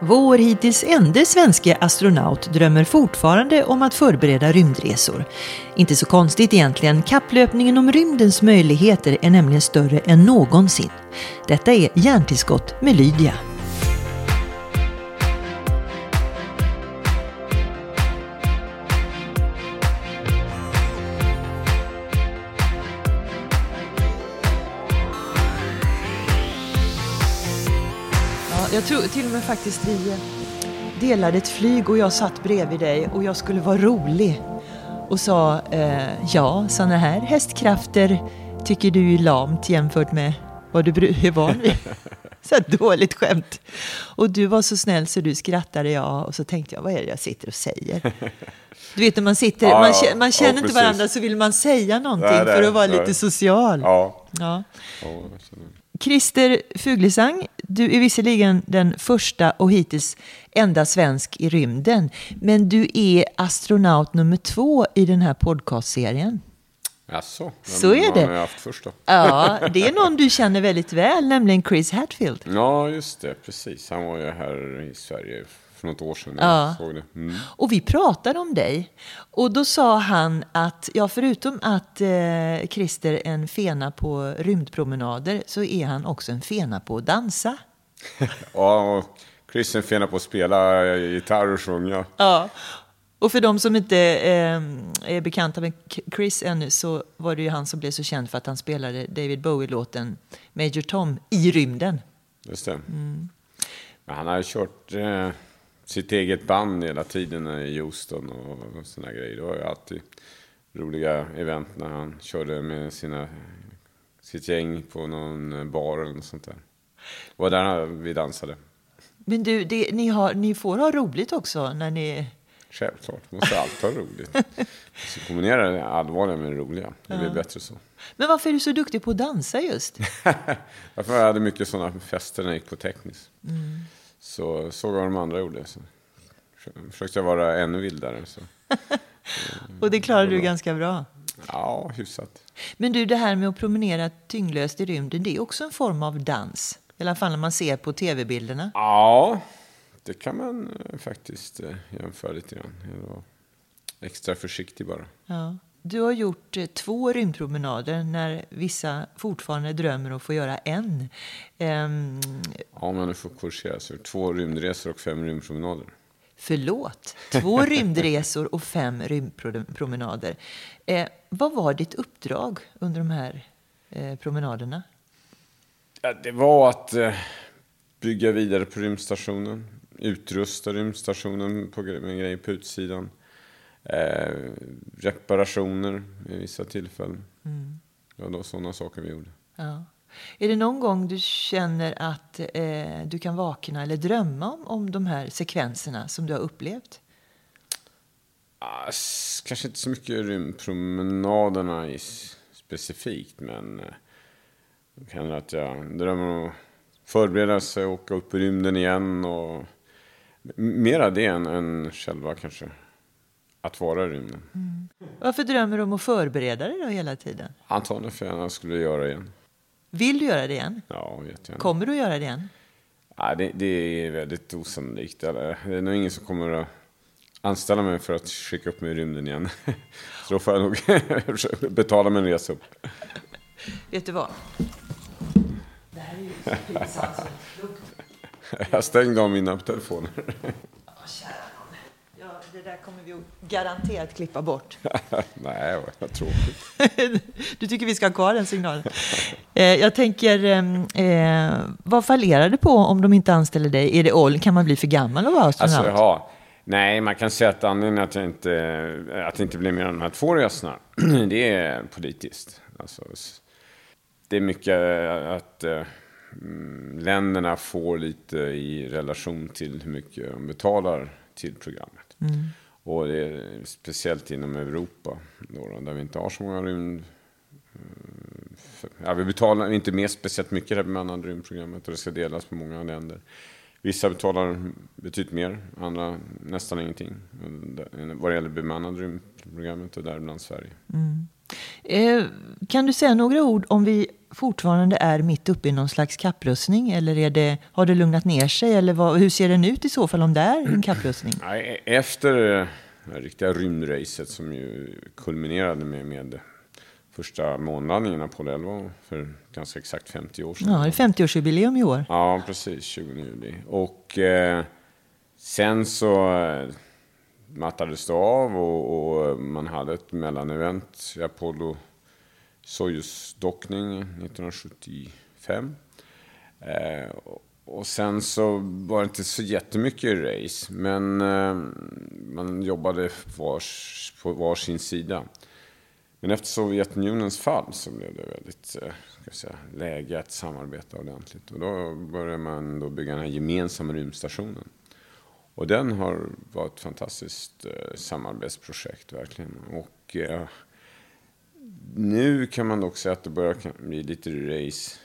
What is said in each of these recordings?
Vår hittills enda svenska astronaut drömmer fortfarande om att förbereda rymdresor. Inte så konstigt egentligen, kapplöpningen om rymdens möjligheter är nämligen större än någonsin. Detta är Hjärntillskott med Lydia. Till och med faktiskt vi eh, delade ett flyg och jag satt bredvid dig och jag skulle vara rolig. Och sa, eh, ja, sådana här hästkrafter tycker du är lamt jämfört med vad du är van vid. Så dåligt skämt. Och du var så snäll så du skrattade ja och så tänkte jag, vad är det jag sitter och säger? Du vet när man sitter, Ja, man, ja. kä- man Ja, känner inte precis. varandra så vill man säga någonting nej, för att vara nej. lite social. Ja. Ja. Christer Fuglesang, du är visserligen den första och hittills enda svensk i rymden, men du är astronaut nummer två i den här podcastserien. Jaså? Så är har det. ni haft först då? Ja, det är någon du känner väldigt väl, nämligen Chris Hadfield. Ja, just det. Precis. Han var ju här i Sverige för något år sedan. Ja. Såg det. Mm. Och vi pratade om dig. Och då sa han att, ja förutom att eh, Christer är en fena på rymdpromenader så är han också en fena på att dansa. Ja, och Chris är fena på att spela gitarr och sjunga. Ja. Och för de som inte eh, är bekanta med Chris ännu så var det ju han som blev så känd för att han spelade David Bowie-låten Major Tom i rymden. Just det. Mm. Men han har ju kört eh, sitt eget band hela tiden i Houston och, såna grejer. Det var ju alltid roliga event när han körde med sina, sitt gäng på någon bar eller något sånt där. Det var där vi dansade. Men du, det, ni, har, ni får ha roligt också när ni... Självklart, måste allt ha roligt. Så kombinera det allvarliga med det roliga. Det blir bättre så. Men varför är du så duktig på att dansa just? Därför jag hade mycket sådana fester när jag gick på tekniskt. Mm. Så såg jag vad de andra gjorde. Så försökte jag vara ännu vildare. Så. Och det klarar du ganska bra. Ja, hyfsat. Men du, det här med att promenera tyngdlöst i rymden, det är också en form av dans. I alla fall när man ser på tv-bilderna. Ja, det kan man eh, faktiskt eh, jämföra lite grann. Jag var extra försiktig bara. Ja. Du har gjort eh, två rymdpromenader när vissa fortfarande drömmer om att få göra en. Ehm, Ja, jag nu får korrigera så är det två rymdresor och fem rymdpromenader. förlåt, två rymdresor och fem rymdpromenader. Eh, vad var ditt uppdrag under de här eh, promenaderna? Ja, det var att eh, bygga vidare på rymdstationen, utrusta rymdstationen på, med grejer på utsidan. Eh, reparationer vid vissa tillfällen. Ja, det var sådana saker vi gjorde. Ja. Är det någon gång du känner att eh, du kan vakna eller drömma om, om de här sekvenserna som du har upplevt? Ah, kanske inte så mycket rymdpromenaderna i, specifikt, men eh, kan hända att jag drömmer om att förbereda sig och åka upp i rymden igen. Och, mera det än, än själva kanske att vara i rymden. Varför drömmer du om att förbereda dig då hela tiden? Antagligen för att jag skulle göra igen. Vill du göra det igen? Ja, jättegärna. Kommer du att göra det igen? Ja, det, det är väldigt osannolikt. Eller, Det är nog ingen som kommer att anställa mig för att skicka upp mig i rymden igen. Så då får jag nog betala mig en resa upp. Vet du vad? Det här är ju så pinsamt. Jag stängde av mina telefoner. Kära. Ja, det där kommer vi garanterat klippa bort. Nej, vad tråkigt. Du tycker vi ska ha kvar den signalen? Eh, jag tänker, eh, eh, vad fallerar det på om de inte anställer dig? Är det åldern? Kan man bli för gammal att vara astronaut? Alltså, ja. Nej, man kan säga att anledningen att, jag inte, att det inte blir mer än de här två resorna, det är politiskt. Alltså, det är mycket att eh, mm, länderna får lite i relation till hur mycket de betalar till programmet. Mm. Och det är speciellt inom Europa, då, där vi inte har så många rymd... Eh, ja, vi betalar inte med speciellt mycket i det här bemannade rymdprogrammet och det ska delas på många länder. Vissa betalar betydligt mer, andra nästan ingenting. Eh, vad det gäller bemannade rymdprogrammet och däribland Sverige. Mm. Eh, kan du säga några ord om vi fortfarande är mitt uppe i någon slags kapprustning? Eller är det, har det lugnat ner sig? Eller vad, hur ser den ut i så fall om det är en kapprustning? Nej, efter det riktiga rymdracet som ju kulminerade med, med första månlandningen Apollo 11 för ganska exakt 50 år sedan. Ja, det är 50-årsjubileum i år. Ja, precis. 20 juli. Och eh, sen så eh, mattades det av och, och man hade ett mellanevent i Apollo Soyuz-dockning 1975. Eh, och sen så var det inte så jättemycket race, men eh, man jobbade vars, på var sin sida. Men efter Sovjetunionens fall så blev det väldigt eh, ska säga, läge att samarbeta ordentligt. Och då började man då bygga den här gemensamma rymdstationen. Och den har varit ett fantastiskt eh, samarbetsprojekt verkligen. Och eh, nu kan man dock säga att det börjar bli lite race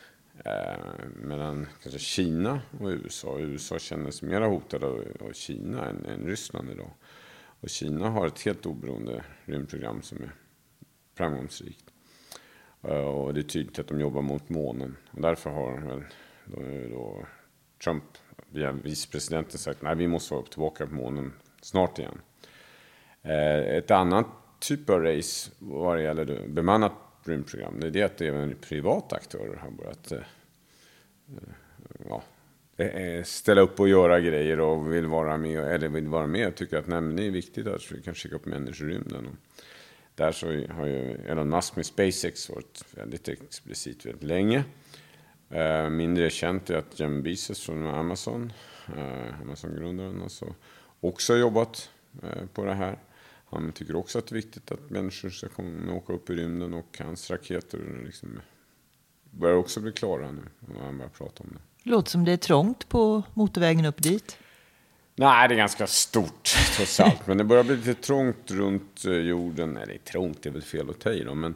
eh, mellan kanske Kina och USA. USA känner mer hotade av Kina än, än Ryssland idag. Och Kina har ett helt oberoende rymdprogram som är framgångsrikt. Eh, och det är tydligt att de jobbar mot månen. Och därför har väl då, då Trump via vicepresidenten sagt att vi måste vara tillbaka på månen snart igen. Eh, ett annat typ av race vad det gäller bemannat rymdprogram, det är det att även privata aktörer har börjat eh, eh, ja, ställa upp och göra grejer och vill vara med, eller vill vara med och tycker att nej, det är viktigt att vi kan skicka upp människor i rymden. Och där så har ju Elon Musk med SpaceX varit väldigt explicit väldigt länge. Eh, mindre känt är att Jim Bezos från Amazon, Amazon-grundaren, alltså, också har jobbat på det här. Han tycker också att det är viktigt att människor ska komma, åka upp i rymden och hans raketer liksom, börjar också bli klara nu. När han börjar prata om det. Låter som det är trångt på motorvägen upp dit. Nej, det är ganska stort trots allt. Men det börjar bli lite trångt runt eh, jorden. Nej, det är trångt, det är väl fel att ta i då. Men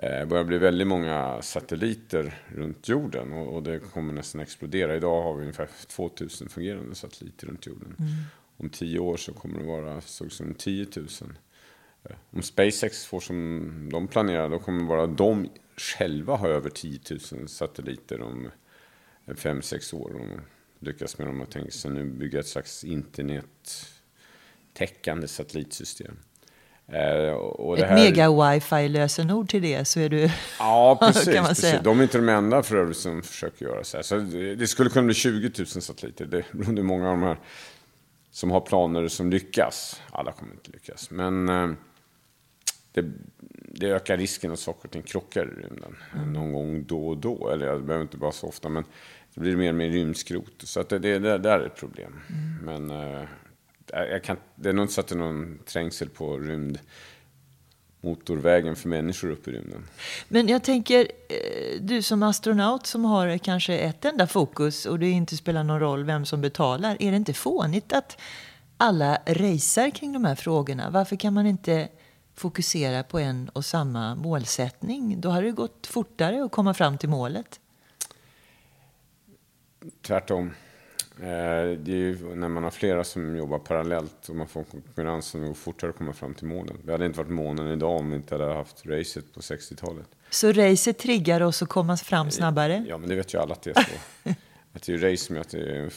det börjar bli väldigt många satelliter runt jorden. Och, det kommer nästan explodera. Idag har vi ungefär 2000 fungerande satelliter runt jorden. Mm. Om tio år så kommer det vara så som 10 000. Eh, om SpaceX får som de planerar, då kommer bara de själva ha över 10 000 satelliter om 5-6 år lyckas med dem och tänker sig nu bygga ett slags internettäckande satellitsystem. Eh, och ett här... mega-wifi-lösenord till det så är du... Ja, precis. kan man säga. De är inte de enda för övrigt som försöker göra så här. Så det skulle kunna bli 20 000 satelliter. Det är många av de här som har planer som lyckas. Alla kommer inte lyckas. Men eh, det, det ökar risken att saker och ting krockar i rymden. Mm. Någon gång då och då. Eller det behöver inte vara så ofta. Men det blir mer och mer rymdskrot. Så att det, det, det där är ett problem. Mm. Men uh, jag kan, det är nog inte så att det är någon trängsel på rymd motorvägen för människor upp i rymden. Men jag tänker, eh, du som astronaut som har kanske ett enda fokus och det inte spelar någon roll vem som betalar. Är det inte fånigt att alla racear kring de här frågorna? Varför kan man inte fokusera på en och samma målsättning? Då hade det gått fortare att komma fram till målet. Tvärtom. Eh, det är ju när man har flera som jobbar parallellt och man får konkurrens som går fortare att komma fram till målen. Det hade inte varit månen idag om vi inte hade haft racet på 60-talet. Så racet triggar oss att komma fram snabbare? Ja, men det vet ju alla att det är så. att det är race som gör att det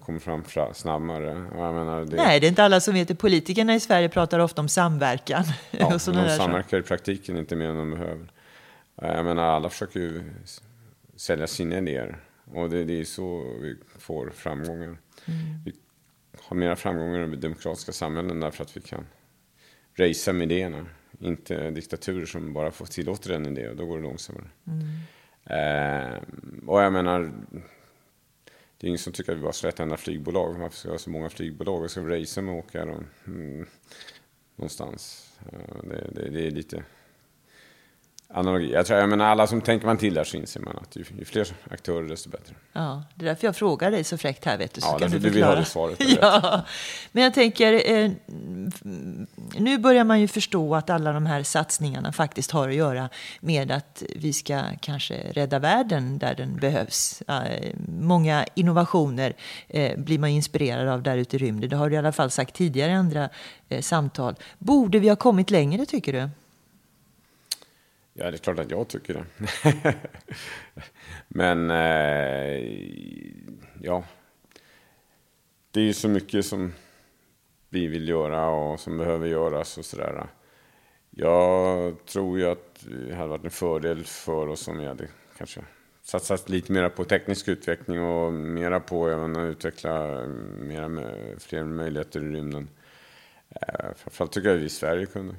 kommer fram snabbare. Menar, det... Nej, det är inte alla som vet det. Politikerna i Sverige pratar ofta om samverkan. Ja, och de samverkar i praktiken inte mer än de behöver. Jag menar, alla försöker ju sälja sina idéer. Och det, det är så vi får framgångar. Mm. Vi har mera framgångar i demokratiska samhällen därför att vi kan racea med idéerna. Inte diktaturer som bara får tillåter en idé och då går det långsammare. Mm. Eh, och jag menar, det är ingen som tycker att vi bara ska ett enda flygbolag. Varför ska vi ha så många flygbolag? Vi ska racea med att åka mm, någonstans. Eh, det, det, det är lite analogi. Jag tror, jag menar, alla som tänker man till där så inser man att ju, ju, fler aktörer desto bättre. Ja, det är därför jag frågar dig så fräckt här vet du. Så ja, kan du, du vill ha det svaret. ja, men jag tänker, eh, nu börjar man ju förstå att alla de här satsningarna faktiskt har att göra med att vi ska kanske rädda världen där den behövs. Eh, många innovationer eh, blir man inspirerad av där ute i rymden. Det har du i alla fall sagt tidigare i andra eh, samtal. Borde vi ha kommit längre tycker du? Ja, det är klart att jag tycker det. Men, eh, ja. Det är ju så mycket som vi vill göra och som behöver göras och sådär. Jag tror ju att det hade varit en fördel för oss om vi hade kanske satsat lite mer på teknisk utveckling och mera på även att utveckla mera, fler möjligheter i rymden. Eh, framförallt tycker jag att vi i Sverige kunde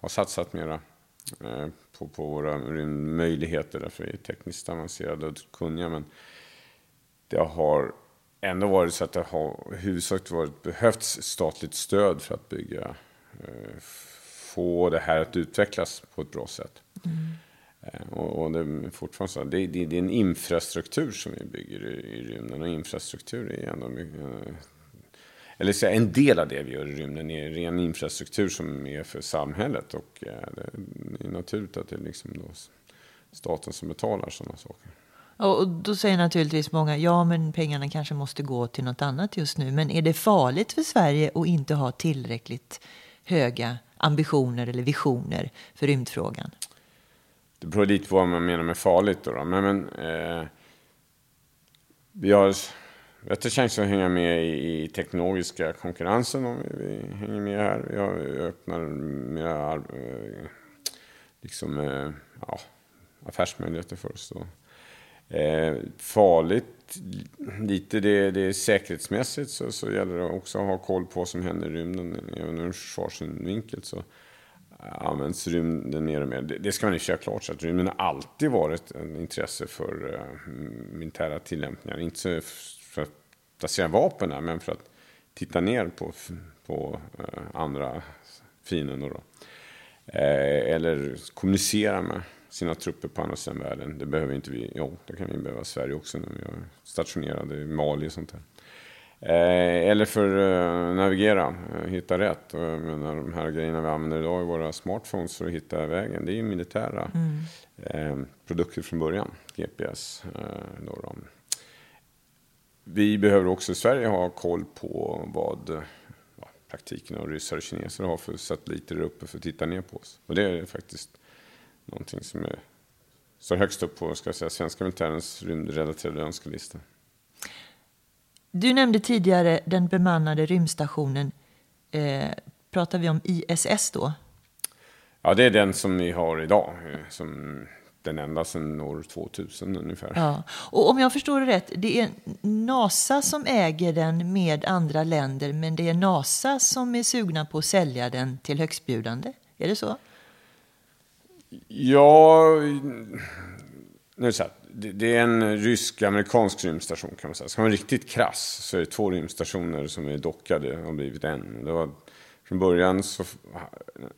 ha satsat mera på, på våra rymdmöjligheter därför vi är tekniskt avancerade och kunniga. Men det har ändå varit så att det har huvudsakligen varit behövts statligt stöd för att bygga, eh, få det här att utvecklas på ett bra sätt. Mm. Och, och, det är fortfarande så, det, det, det, är en infrastruktur som vi bygger i, i rymden och infrastruktur är ändå mycket, eller så en del av det vi gör i rymden är ren infrastruktur som är för samhället. Och det är naturligt att det är liksom då staten som betalar sådana saker. Och då säger naturligtvis många, ja men pengarna kanske måste gå till något annat just nu. Men är det farligt för Sverige att inte ha tillräckligt höga ambitioner eller visioner för rymdfrågan? Det beror lite på vad man menar med farligt då. då. Men, men eh, vi har vi har chans att hänga med i, teknologiska konkurrensen om vi, vi hänger med här. Vi öppnar mera eh, liksom, eh, ja, affärsmöjligheter för oss. Då. Eh, farligt, lite det, det är säkerhetsmässigt så, så gäller det också att ha koll på vad som händer i rymden. Även ur försvarssynvinkel så används rymden mer och mer. Det, det ska man ju köra klart så att rymden har alltid varit ett intresse för uh, militära tillämpningar. Inte för att placera vapen där, men för att titta ner på, på uh, andra fiender. Då. Uh, eller kommunicera med sina trupper på andra sidan världen. Det behöver inte vi. Jo, det kan vi behöva Sverige också när vi är stationerade i Mali och sånt där. Eh, eller för att eh, navigera, eh, hitta rätt. Och jag menar, de här grejerna vi använder idag i våra smartphones för att hitta vägen, det är ju militära mm. eh, produkter från början. GPS. Eh, då, då. Vi behöver också i Sverige ha koll på vad ja, praktiken av ryssar och kineser har för satelliter där uppe för att titta ner på oss. Och det är faktiskt någonting som är, står högst upp på ska jag säga, svenska militärens rymdrelaterade önskelista. Du nämnde tidigare den bemannade rymdstationen. Eh, pratar vi om ISS då? Ja, det är den som vi har idag. Eh, som den enda sedan år 2000 ungefär. Ja. Och om jag förstår det rätt, det är NASA som äger den med andra länder, men det är NASA som är sugna på att sälja den till högstbjudande. Är det så? Ja, nu är det så här, det är en rysk-amerikansk rymdstation kan man säga. Ska man vara riktigt krass så är det två rymdstationer som är dockade och blivit en. Det var, från början, så,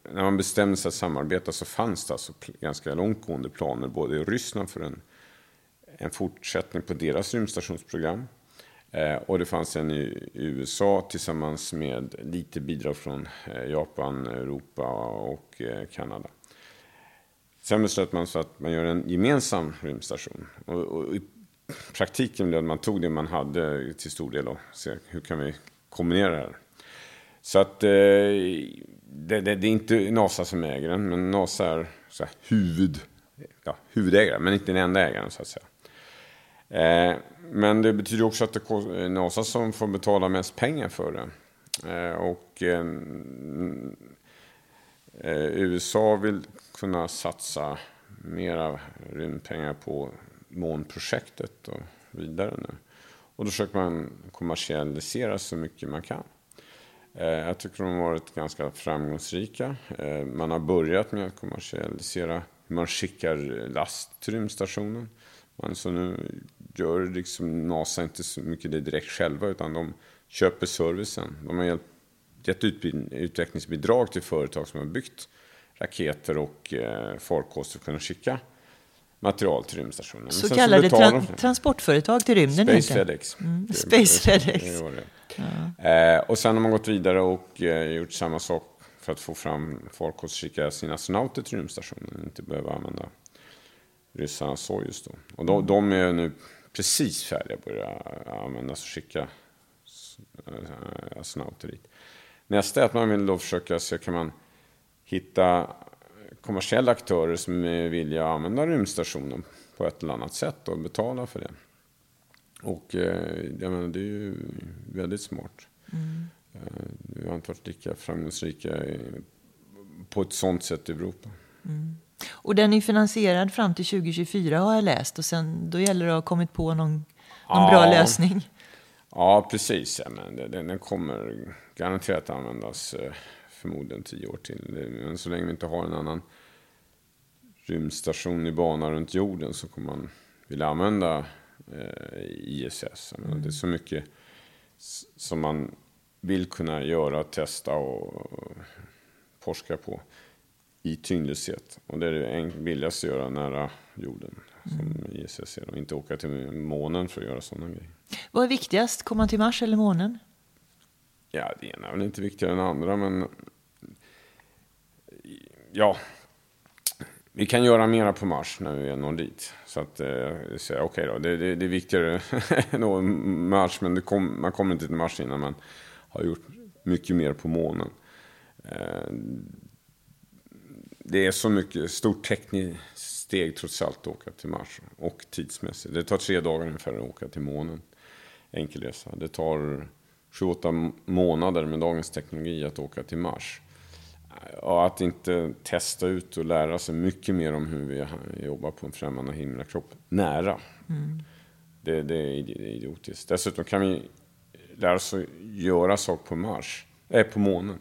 när man bestämde sig att samarbeta så fanns det alltså ganska långtgående planer både i Ryssland för en, en fortsättning på deras rymdstationsprogram. Eh, och det fanns en i USA tillsammans med lite bidrag från eh, Japan, Europa och eh, Kanada. Sen beslöt man så att man gör en gemensam rymdstation. Och, och i praktiken blev det att man tog det man hade till stor del och se hur kan vi kombinera det här. Så att eh, det, det, det, är inte NASA som äger den, men NASA är så här, huvud, ja, huvudägare, men inte den enda ägaren så att säga. Eh, men det betyder också att det är NASA som får betala mest pengar för det. Eh, och eh, eh USA vill kunna satsa mera rymdpengar på månprojektet och vidare nu. Och då försöker man kommersialisera så mycket man kan. Eh, jag tycker de har varit ganska framgångsrika. Eh, man har börjat med att kommersialisera hur man skickar last till rymdstationen. Man så nu gör liksom NASA inte så mycket det direkt själva utan de köper servicen. De har gett utvecklingsbidrag till företag som har byggt raketer och eh, farkoster för att kunna skicka material till rymdstationen. Så kallade tra transportföretag till rymden? Space FedEx. Mm. Space FedEx. Ja. Eh, och sen har man gått vidare och eh, gjort samma sak för att få fram folk att skicka sina astronauter till rymdstationen. Inte behöva använda ryssarnas Sojus då. Och de, de är nu precis färdiga att börja användas och skicka astronauter eh, dit. Nästa är att man vill då försöka se, kan man hitta kommersiella aktörer som vill använda rymdstationen på ett eller annat sätt och betala för det. Och eh, jag menar, det är ju väldigt smart. Mm. Eh, vi har inte varit lika framgångsrika på ett sånt sätt i Europa. Mm. Och den är finansierad fram till 2024 har jag läst och sen då gäller det att ha kommit på någon, någon ja, bra lösning. Ja, precis. Ja, men den, den kommer garanterat användas eh, förmodligen tio år till. Men så länge vi inte har en annan rymdstation i bana runt jorden så kommer man vilja använda eh, ISS. Mm. Det är så mycket som man vill kunna göra, testa och forska på i tyngdlöshet. Och det är det billigaste att göra nära jorden, som mm. ISS är. Och inte åka till månen för att göra sådana grejer. Vad är viktigast, komma till Mars eller månen? Ja, det ena är väl inte viktigare än det andra, men... Ja, vi kan göra mera på Mars när vi når dit. Så att eh, okej okay då, det, det, det är viktigare än nå Mars, men kom, man kommer inte till Mars innan man har gjort mycket mer på månen. Eh, det är så mycket, stort tekniskt steg trots allt att åka till Mars. Och tidsmässigt. Det tar tre dagar ungefär att åka till månen. Enkel resa. Det tar 28 månader med dagens teknologi att åka till Mars. Och att inte testa ut och lära sig mycket mer om hur vi jobbar på en främmande himlakropp nära. Mm. Det, det, är idiotiskt. Dessutom kan vi lära oss att göra saker på Mars, äh, på månen.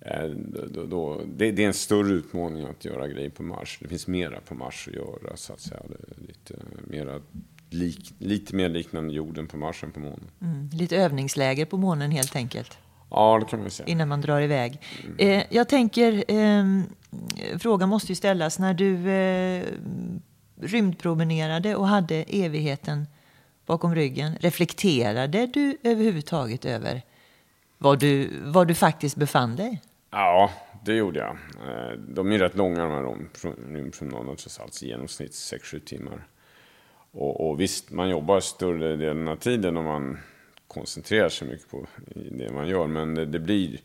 Eh, då, då, det, det, är en större utmaning att göra grejer på Mars. Det finns mera på Mars att göra så att säga. lite, mera lik, lite mer liknande jorden på Mars än på månen. Mm, lite övningsläger på månen helt enkelt. Ja, det kan man säga. Innan man drar iväg. Eh, jag tänker, eh, frågan måste ju ställas. När du eh, rymdpromenerade och hade evigheten bakom ryggen, reflekterade du överhuvudtaget över var du, var du faktiskt befann dig? Ja, det gjorde jag. Eh, de är rätt långa de här rymdpromenaderna trots allt, i genomsnitt 6-7 timmar. Och, och, visst, man jobbar större delen av tiden om man koncentrerar sig mycket på det man gör. Men det, det blir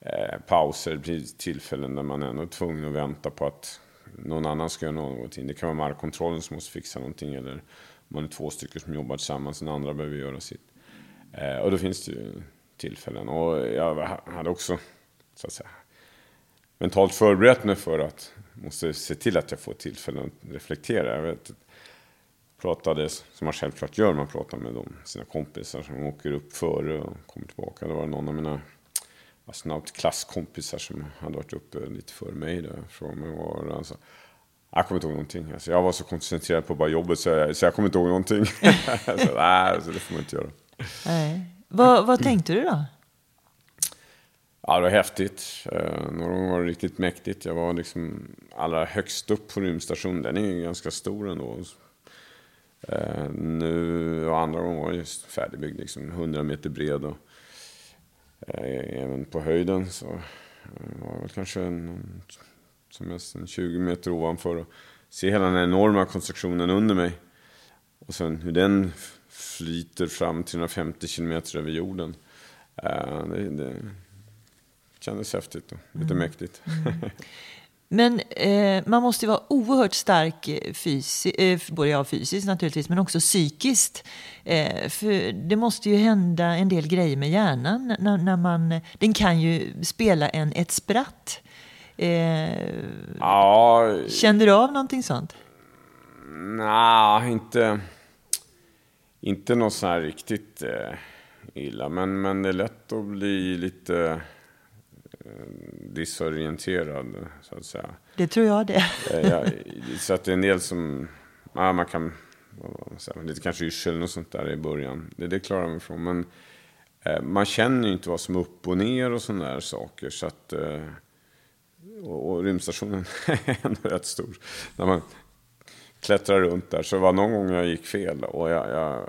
eh, pauser, det blir tillfällen där man ändå är tvungen att vänta på att någon annan ska göra någonting. Det kan vara markkontrollen som måste fixa någonting eller om man är två stycken som jobbar tillsammans, den andra behöver göra sitt. Eh, och då finns det ju tillfällen. Och jag hade också, så att säga, mentalt förberett mig för att måste se till att jag får tillfälle att reflektera. Jag vet, pratade, som man självklart gör, man pratar med dem, sina kompisar som åker upp före och kommer tillbaka. Det var någon av mina astronautklasskompisar som hade varit uppe lite före mig. Där, frågade mig vad alltså, jag kommer inte ihåg någonting. Alltså, jag var så koncentrerad på bara jobbet så jag, så jag kommer inte ihåg någonting. så, nej, alltså, det får man inte göra. Nej. Vad, vad tänkte du då? Ja, det var häftigt. Eh, några gånger var det riktigt mäktigt. Jag var liksom allra högst upp på rymdstationen. Den är ju ganska stor ändå. Eh, nu och andra gånger var jag just färdigbyggd, liksom 100 meter bred. Och, eh, även på höjden så var jag väl kanske en, som mest en 20 meter ovanför. Och se hela den enorma konstruktionen under mig. Och sen hur den flyter fram 350 kilometer över jorden. Uh, det, det kändes häftigt och lite mm. mäktigt. Mm. Men eh, man måste vara oerhört stark eh, fysi eh, både ja, fysiskt naturligtvis, men också psykiskt. Eh, för det måste ju hända en del grejer med hjärnan. När, när man, den kan ju spela en, ett spratt. Eh, ja, kände du av någonting sånt? Nej, inte inte något så här riktigt eh, illa, men, men det är lätt att bli lite disorienterad, så att säga. Det tror jag det. eh, ja, så att det är en del som, ja, man kan, säga, lite kanske yrsel och sånt där i början. Det, det klarar man ifrån. Men eh, man känner ju inte vad som är upp och ner och sådana där saker. Så att, eh, och, och rymdstationen är ändå rätt stor. När man klättra runt där. Så det var någon gång jag gick fel. Och jag, jag,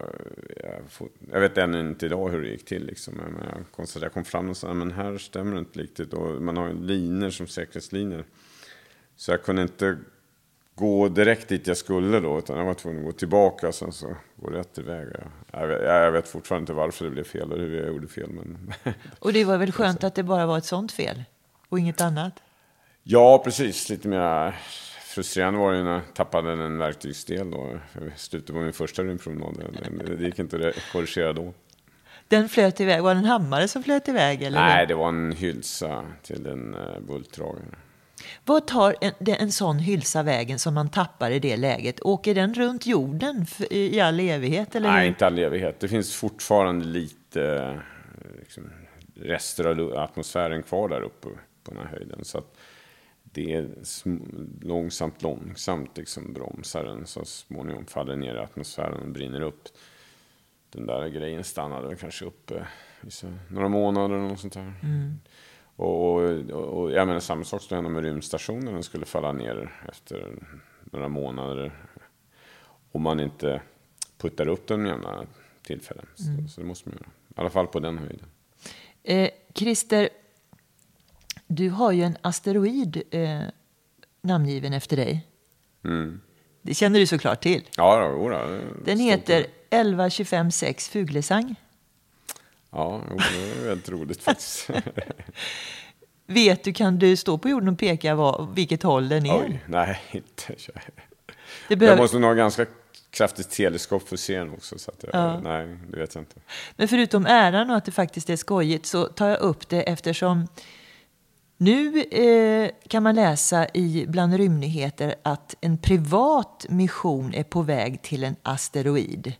jag, jag vet ännu inte idag hur det gick till. Liksom. Men jag, konstaterade, jag kom fram och sa, men här stämmer det inte riktigt. Och man har ju linjer som säkerhetslinjer. Så jag kunde inte gå direkt dit jag skulle då. Utan jag var tvungen att gå tillbaka och sen så gå rätt tillväg. Jag, jag, jag vet fortfarande inte varför det blev fel och hur jag gjorde fel. Men och det var väl skönt att det bara var ett sånt fel? Och inget annat? Ja, precis. Lite mer frustrerande var det när jag tappade en verktygsdel då. I slutet på min första rymdpromenad. Det gick inte att korrigera då. Den flöt iväg. Var det en hammare som flöt iväg? Eller? Nej, det var en hylsa till en uh, bultdragare. Vad tar en, en sån hylsa vägen som man tappar i det läget? Åker den runt jorden i all evighet? Eller Nej, inte all evighet. Det finns fortfarande lite liksom, rester av atmosfären kvar där uppe på den här höjden. Så att det är långsamt, långsamt liksom bromsar den så småningom faller ner i atmosfären och brinner upp. Den där grejen stannade kanske uppe några månader eller något sånt där. Mm. Och, och, och, jag menar samma sak skulle hända med rymdstationen. Den skulle falla ner efter några månader. Om man inte puttar upp den med jämna tillfällen. Mm. Så, så, det måste man göra. I alla fall på den höjden. Eh, Christer, du har ju en asteroid eh, namngiven efter dig. Mm. Det känner du såklart till. Ja, då, då, Den heter 11256 Fuglesang. Ja, det är väldigt roligt faktiskt. Vet du, kan du stå på jorden och peka var, vilket håll den är? Oj, nej, inte. Det behöver... Jag måste nog ha ganska kraftigt teleskop för att se den också. Så jag, ja. Nej, det vet jag inte. Men förutom äran och att det faktiskt är skojigt så tar jag upp det eftersom nu eh, kan man läsa i Bland rymdnyheter att en privat mission är på väg till en asteroid.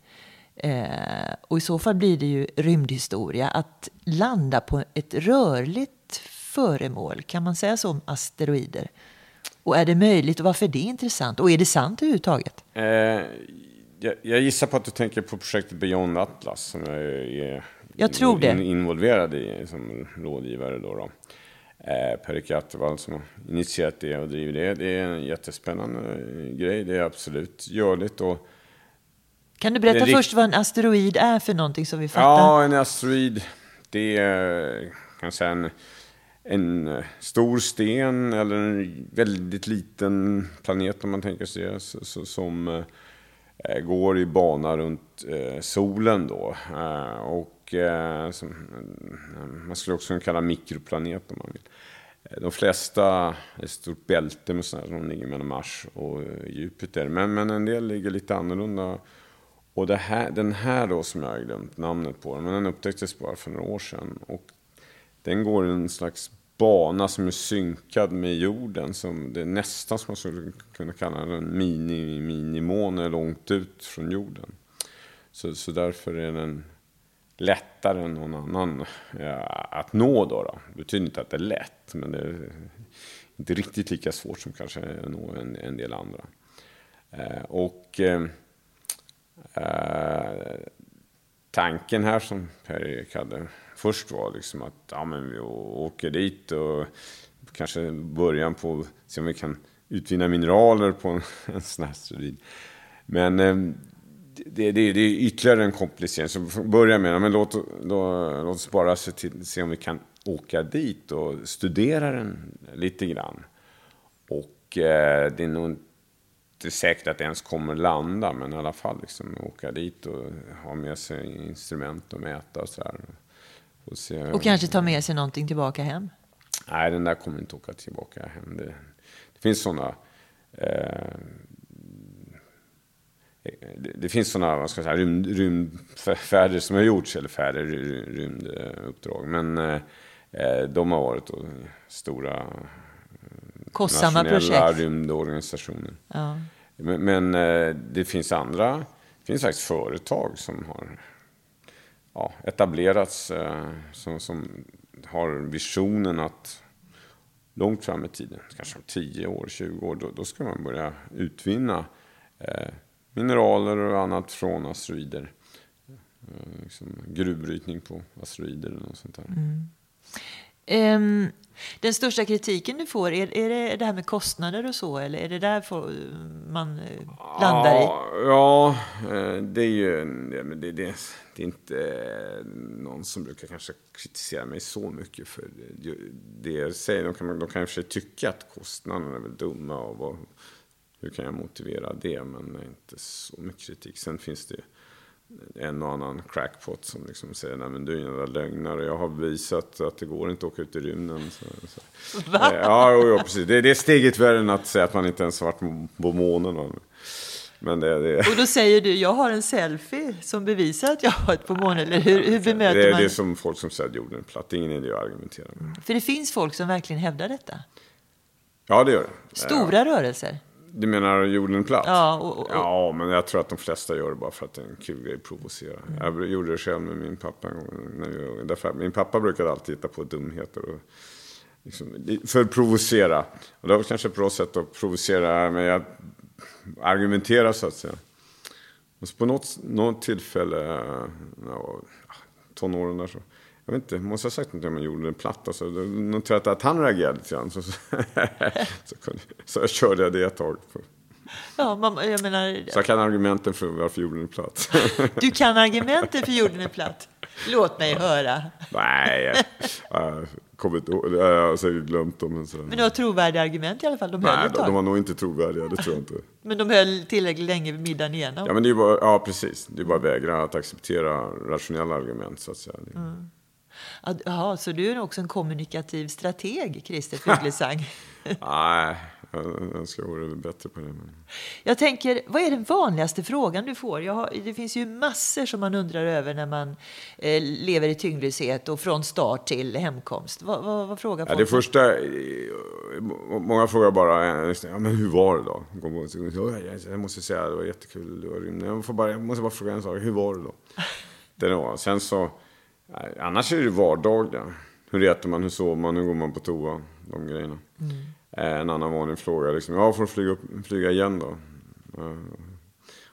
Eh, och i så fall blir det ju rymdhistoria. Att landa på ett rörligt föremål, kan man säga så om asteroider? Och är det möjligt och varför är det intressant? Och är det sant överhuvudtaget? Eh, jag, jag gissar på att du tänker på projektet Beyond Atlas som jag är jag tror in, involverad i som rådgivare. Då, då. Eh, Per Attevall som har initierat det och driver det. Det är en jättespännande grej. Det är absolut görligt. Och kan du berätta först vad en asteroid är för någonting som vi fattar? Ja, en asteroid, det är kan säga en, en eh, stor sten eller en väldigt liten planet om man tänker sig det, som eh, går i bana runt eh, solen då. och Eh, som, eh, man skulle också kunna kalla mikroplanet om man vill. Eh, de flesta är ett stort bälte med sådana som ligger mellan Mars och Jupiter. Men, men en del ligger lite annorlunda och här, den här då som jag har glömt namnet på, men den upptäcktes bara för några år sedan. Och den går i en slags bana som är synkad med jorden. Som det är nästan som man skulle kunna kalla en mini-minimåne långt ut från jorden. Så, så därför är den lättare än någon annan ja, att nå. Då, då. Det betyder inte att det är lätt, men det är inte riktigt lika svårt som kanske att nå en, en del andra. Eh, och... Eh, eh tanken här som Per-Erik hade först var liksom att ja, men vi åker dit och kanske början på se om vi kan utvinna mineraler på en, en sån här studie. Men eh, det, det, det, är ytterligare en komplicering. Så börja med, men låt, då, låt oss bara se, till, se om vi kan åka dit och studera den lite grann. Och eh, det är nog inte säkert att det ens kommer landa, men i alla fall liksom åka dit och ha med sig instrument och mäta och sådär. Och, se, och kanske ta med sig någonting tillbaka hem? Nej, den där kommer inte åka tillbaka hem. Det, det finns sådana eh, det, finns sådana vad ska säga, rymd, rymdfärder som har gjorts, eller färder, rymduppdrag. Men eh, eh de har varit då, stora kostsamma projekt. rymdorganisationer. Ja. Men, men, eh, det finns andra, det finns faktiskt företag som har ja, etablerats eh, som, som har visionen att långt fram i tiden, kanske om 10 år, 20 år, då, då ska man börja utvinna eh, mineraler och annat från asteroider. Eh, liksom gruvbrytning på asteroider eller något sånt där. Mm. Um, den största kritiken du får, är, är det det här med kostnader och så? Eller är det där man eh, landar i? Ja, eh, det är ju det, det, det, är inte någon som brukar kanske kritisera mig så mycket för det jag säger. De kan, de kan i och för sig tycka att kostnaderna är väl dumma och vad, hur kan jag motivera det? Men inte så mycket kritik. Sen finns det en och annan crackpot som liksom säger nej men du är en jävla lögnare. Jag har visat att det går inte att åka ut i rymden. Så, så. Va? Ja, jo, jo, precis. Det, det är steget värre än att säga att man inte ens varit på månen. Men det, det... Och då säger du, jag har en selfie som bevisar att jag har varit på månen. Eller hur, hur bemöter det, man? Det är som folk som säger att jorden är platt. Det är ingen idé att argumentera med. För det finns folk som verkligen hävdar detta. Ja, det gör det. Stora rörelser. Du menar jorden platt? Ja, och, och, ja, men jag tror att de flesta gör det bara för att det är en kul grej att provocera. Mm. Jag gjorde det själv med min pappa en gång. När vi, därför, min pappa brukade alltid hitta på dumheter. Och, liksom, för att provocera. Och det var kanske ett bra sätt att provocera, men jag argumentera så att säga. Och så på något, något tillfälle, ja, tonåren där så, jag vet inte, måste jag ha sagt något om jorden är platt? Alltså, noterade jag att han reagerade lite grann. Så, så, så, så jag körde jag det ett tag. Ja, man, jag menar... Så jag kan argumenten för varför jorden är platt. Du kan argumenten för jorden är platt? Låt mig höra. Nej, jag kommer inte ihåg. Jag har säkert glömt dem. Men, så. men du har trovärdiga argument i alla fall? De Nej, de, de var nog inte trovärdiga, det tror jag inte. men de höll tillräckligt länge vid middagen igenom? Ja, men det är bara, ja precis. Det är bara att vägra att acceptera rationella argument, så att säga. Mm. Jaha, så du är också en kommunikativ strateg, Christer Fuglesang? Nej, jag önskar jag vore bättre på det. Jag tänker, vad är den vanligaste frågan du får? Har, det finns ju massor som man undrar över när man eh, lever i tyngdlöshet och från start till hemkomst. Vad, vad, vad frågar folk? Ja, det första, många frågar bara, ja, men hur var det då? Jag måste säga, det var jättekul. Jag, får bara, jag måste bara fråga en sak, hur var det då? Det var. Sen så, annars är det vardagliga. Hur äter man, hur sover man, hur går man på toa? De grejerna. Mm. Eh, en annan vanlig fråga liksom, ja får du flyga, upp, flyga igen då? Eh,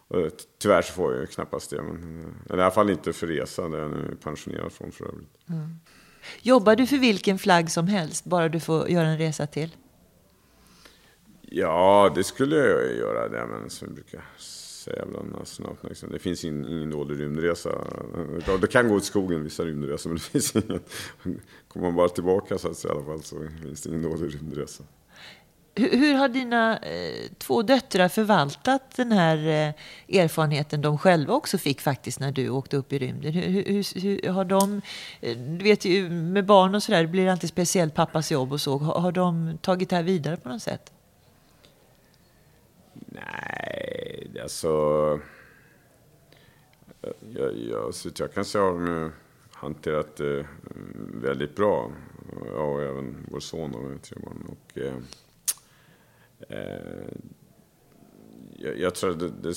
och tyvärr så får jag ju knappast det. Men, eller i alla fall inte för resa, där jag nu är pensionerad från för övrigt. Mm. Jobbar du för vilken flagg som helst, bara du får göra en resa till? Ja, det skulle jag göra. Det, men som jag brukar säga jävla astronaut. Liksom. Det finns ingen, ingen dålig rymdresa. Det kan gå åt skogen vissa rymdresor, men det finns ingen. Kommer man bara tillbaka så att säga, i alla fall så finns det ingen dålig rymdresa. Hur, hur har dina eh, två döttrar förvaltat den här eh, erfarenheten de själva också fick faktiskt när du åkte upp i rymden? Hur, hur, hur har de, eh, du vet ju med barn och sådär, det blir alltid speciellt pappas jobb och så. Har, har de tagit det här vidare på något sätt? Nej, alltså... Jag, jag, så jag kan säga har de hanterat det väldigt bra. Jag och även vår son och tre barn. Och, eh, jag, jag, tror att det, det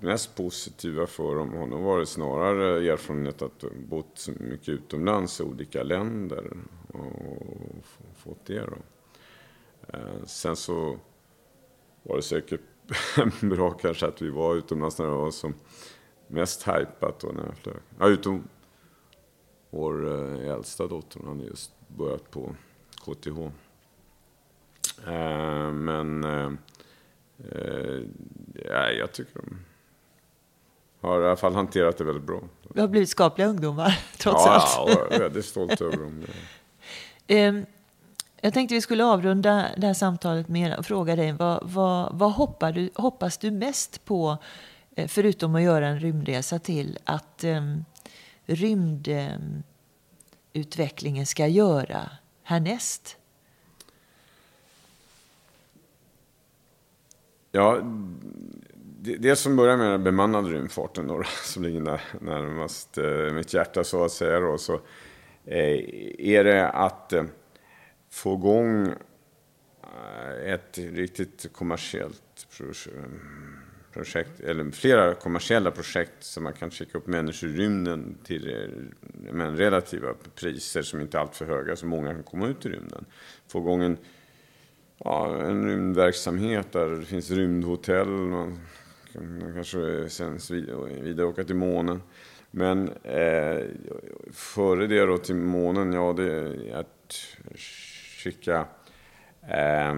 mest positiva för honom var det snarare erfarenhet att bott så mycket utomlands i olika länder och fått det. Då. Eh, sen så var det säkert bra kanske att vi var utomlands när det var som mest hypat då när jag flög. Ja, utom vår eh, äldsta dotter, hon hade just börjat på KTH. Eh, men eh, eh, ja, jag tycker de har i alla fall hanterat det väldigt bra. Vi har blivit skapliga ungdomar, trots ja, allt. Ja, jag är väldigt stolt över dem. Ehm, jag tänkte vi skulle avrunda det här samtalet med att fråga dig vad, vad, vad hoppas, du, hoppas du mest på, eh, förutom att göra en rymdresa till, att um, rymdutvecklingen um, ska göra härnäst? Ja, det, det som börjar med den bemannade rymdfarten då, som ligger när, närmast eh, mitt hjärta så att säga då, så eh, är det att eh, få igång eh, ett riktigt kommersiellt projekt, eller flera kommersiella projekt som man kan skicka upp människor i rymden till med relativa priser som inte är alltför höga så många kan komma ut i rymden. Få igång en ja, en rymdverksamhet där det finns rymdhotell. Man kan kanske sen vidare åka till månen. Men eh, före det då till månen, ja det är att skicka eh,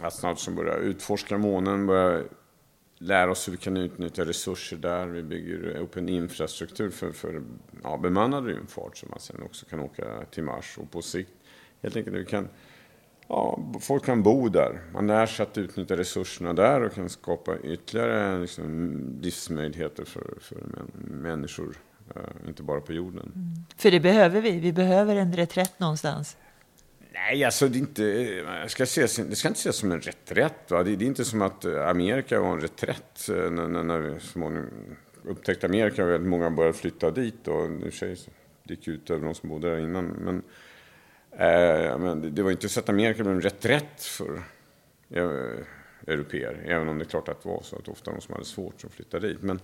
astronauter som börjar utforska månen, börjar lära oss hur vi kan utnyttja resurser där. Vi bygger upp en infrastruktur för, för ja, bemannad rymdfart som man sen också kan åka till Mars och på sikt helt enkelt vi kan ja, folk kan bo där. Man lär sig att utnyttja resurserna där och kan skapa ytterligare liksom, livsmöjligheter för, för människor. Eh, inte bara på jorden. Mm. För det behöver vi. Vi behöver en reträtt någonstans. Nej, alltså det, är inte, jag ska ses, det ska inte ses som en reträtt. Va? Det, det är inte som att eh, Amerika var en reträtt eh, när, när, när vi småningom upptäckte Amerika och väldigt många började flytta dit. Och nu och sig det gick ut över de som bodde där innan. Men, eh, men det det var inte så att Amerika blev en reträtt för eh, europeer. Även om det är klart att det var så att ofta de som hade svårt som flyttade dit. Men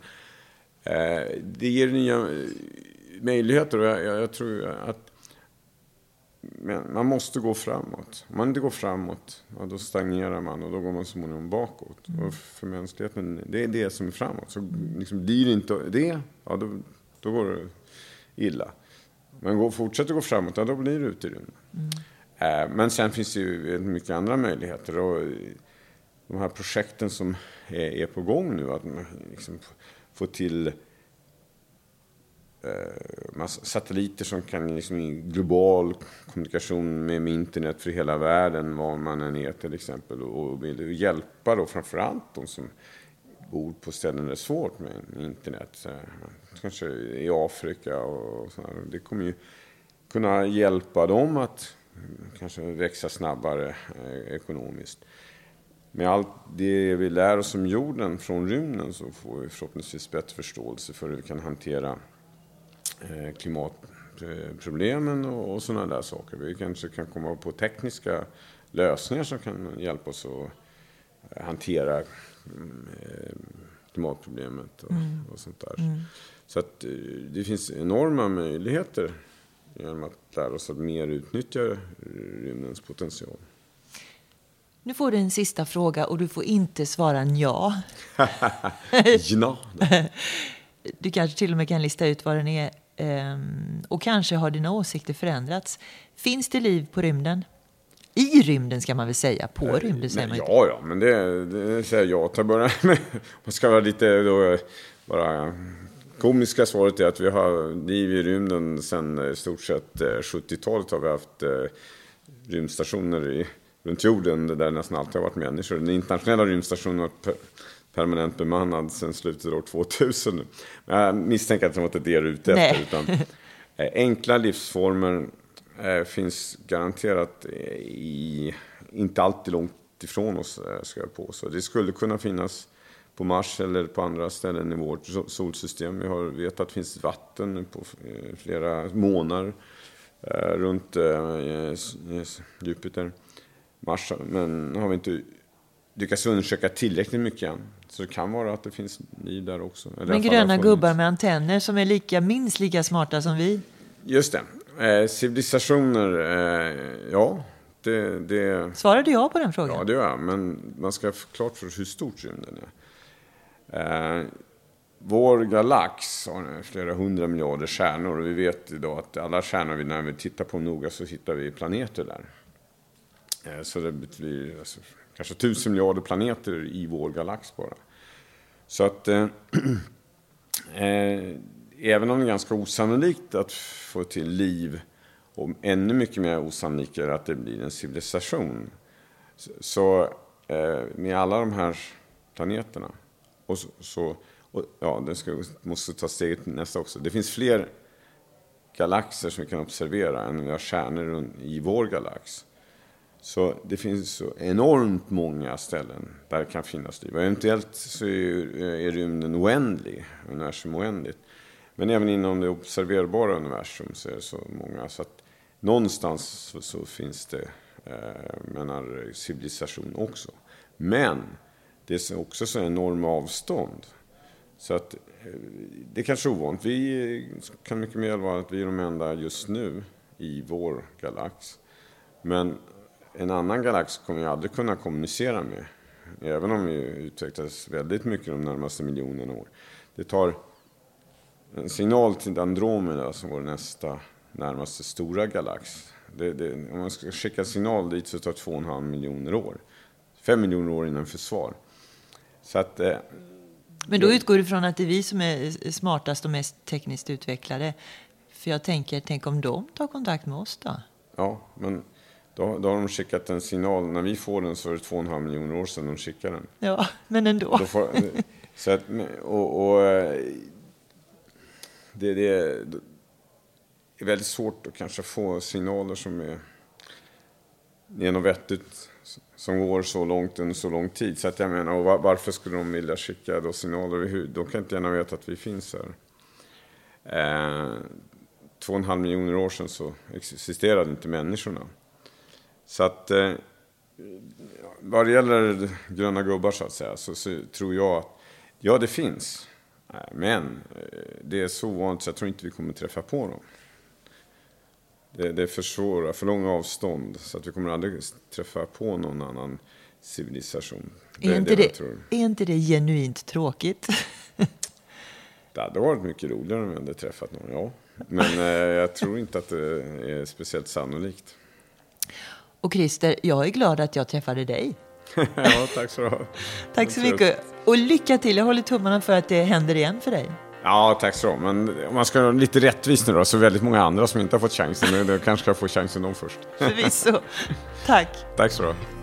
eh, det ger nya eh, möjligheter och jag, jag, jag tror att men man måste gå framåt. Om man inte går framåt, ja, då stagnerar man och då går man så småningom bakåt. Mm. Och för mänskligheten, det är det som är framåt. Så liksom, blir det inte det, ja, då, då går det illa. Men går, fortsätter gå framåt, ja, då blir det ute i rymden. Mm. Eh, men sen finns det ju mycket andra möjligheter. Och de här projekten som är, är på gång nu, att man liksom får till Eh, massa satelliter som kan liksom i global kommunikation med, med, internet för hela världen, var man än är till exempel. Och vill hjälpa då framförallt de som bor på ställen där det är svårt med internet. Kanske i Afrika och sådär. Det kommer ju kunna hjälpa dem att kanske växa snabbare eh, ekonomiskt. Med allt det vi lär oss om jorden från rymden så får vi förhoppningsvis bättre förståelse för hur vi kan hantera klimatproblemen och sådana där saker. Vi kanske kan komma på tekniska lösningar som kan hjälpa oss att eh, hantera eh, klimatproblemet och, mm. och sånt där. Mm. Så att det finns enorma möjligheter genom att lära oss att mer utnyttja rymdens potential. Nu får du en sista fråga och du får inte svara ja. ja. Du kanske till och med kan lista ut vad den är och kanske har dina åsikter förändrats. Finns det liv på rymden? I rymden ska man väl säga, på eh, rymden säger man inte. Ja, ja, men det, det säger jag till att börja med. Man ska vara lite då, bara komiska svaret är att vi har liv i rymden sedan i stort sett 70-talet eh, har vi haft eh, rymdstationer i, runt jorden där det nästan alltid har varit människor. Den internationella rymdstationen har permanent bemannad sedan slutet av år 2000. Jag misstänker att det inte är det du är ute efter. Utan, eh, enkla livsformer eh, finns garanterat i, inte alltid långt ifrån oss, eh, ska jag på. Så det skulle kunna finnas på Mars eller på andra ställen i vårt solsystem. Vi har, vet att det finns vatten på flera månader runt Jupiter. Mars, men har vi inte lyckats undersöka tillräckligt mycket än. Så det kan vara att det finns liv där också. Eller Men gröna gubbar med antenner som är lika, minst lika smarta som vi? Just det. Eh, civilisationer, eh, ja. Det, det... Svarade jag på den frågan? Ja, det gör jag. Men man ska ha klart för sig hur stort rymden är. Eh, vår galax har flera hundra miljarder stjärnor och vi vet idag att alla stjärnor, när vi tittar på noga så hittar vi planeter där. Eh, så det blir alltså, kanske tusen miljarder planeter i vår galax bara. Så att eh, eh, även om det är ganska osannolikt att få till liv och ännu mycket mer osannolikt är att det blir en civilisation. Så eh, med alla de här planeterna och så, så och, ja, det ska, måste ta steget nästa också. Det finns fler galaxer som vi kan observera än vi har stjärnor i vår galax. Så det finns så enormt många ställen där det kan finnas liv. Eventuellt så är, eh, är rymden oändlig, universum oändligt. Men även inom det observerbara universum så är det så många. Så att någonstans så, så finns det eh, menar, civilisation också. Men det är också så enorma avstånd. Så att eh, det är kanske är ovanligt. Vi eh, kan mycket mer vara att vi är de enda just nu i vår galax. Men en annan galax kommer jag aldrig kunna kommunicera med. Även om vi utvecklas väldigt mycket de närmaste miljonerna år. Det tar en signal till Andromeda som vår nästa närmaste stora galax. Det, det, om man ska skicka signal dit så tar det två och en halv miljoner år. Fem miljoner år innan försvar. Så att, eh, Men då utgår du från att det är vi som är smartast och mest tekniskt utvecklade. För jag tänker, tänk om de tar kontakt med oss då? Ja, men Då, då har de skickat en signal. När vi får den så är det två och en halv miljoner år sedan de skickar den. Ja, men ändå. Då får, så att, och, och det, det är väldigt svårt att kanske få signaler som är, är något vettigt som går så långt under så lång tid. Så att jag menar, och varför skulle de vilja skicka då signaler? De kan inte gärna veta att vi finns här. Eh, två och en halv miljoner år sedan så existerade inte människorna. Så att eh, vad det gäller gröna gubbar så att säga så, så tror jag att ja, det finns. Eh, men eh, det är så vanligt så jag tror inte vi kommer träffa på dem. Det, det är för långa avstånd så att vi kommer aldrig träffa på någon annan civilisation. Det är, inte det, är inte det genuint tråkigt? det hade varit mycket roligare om vi hade träffat någon, ja. Men eh, jag tror inte att det är speciellt sannolikt. Och Christer, jag är glad att jag träffade dig. ja, tack så ha. tack så mycket. Och lycka till. Jag håller tummarna för att det händer igen för dig. Ja, tack så Men om man ska vara lite rättvis nu då, så väldigt många andra som inte har fått chansen, då kanske ska få chansen de först. Förvisso. Tack. tack så du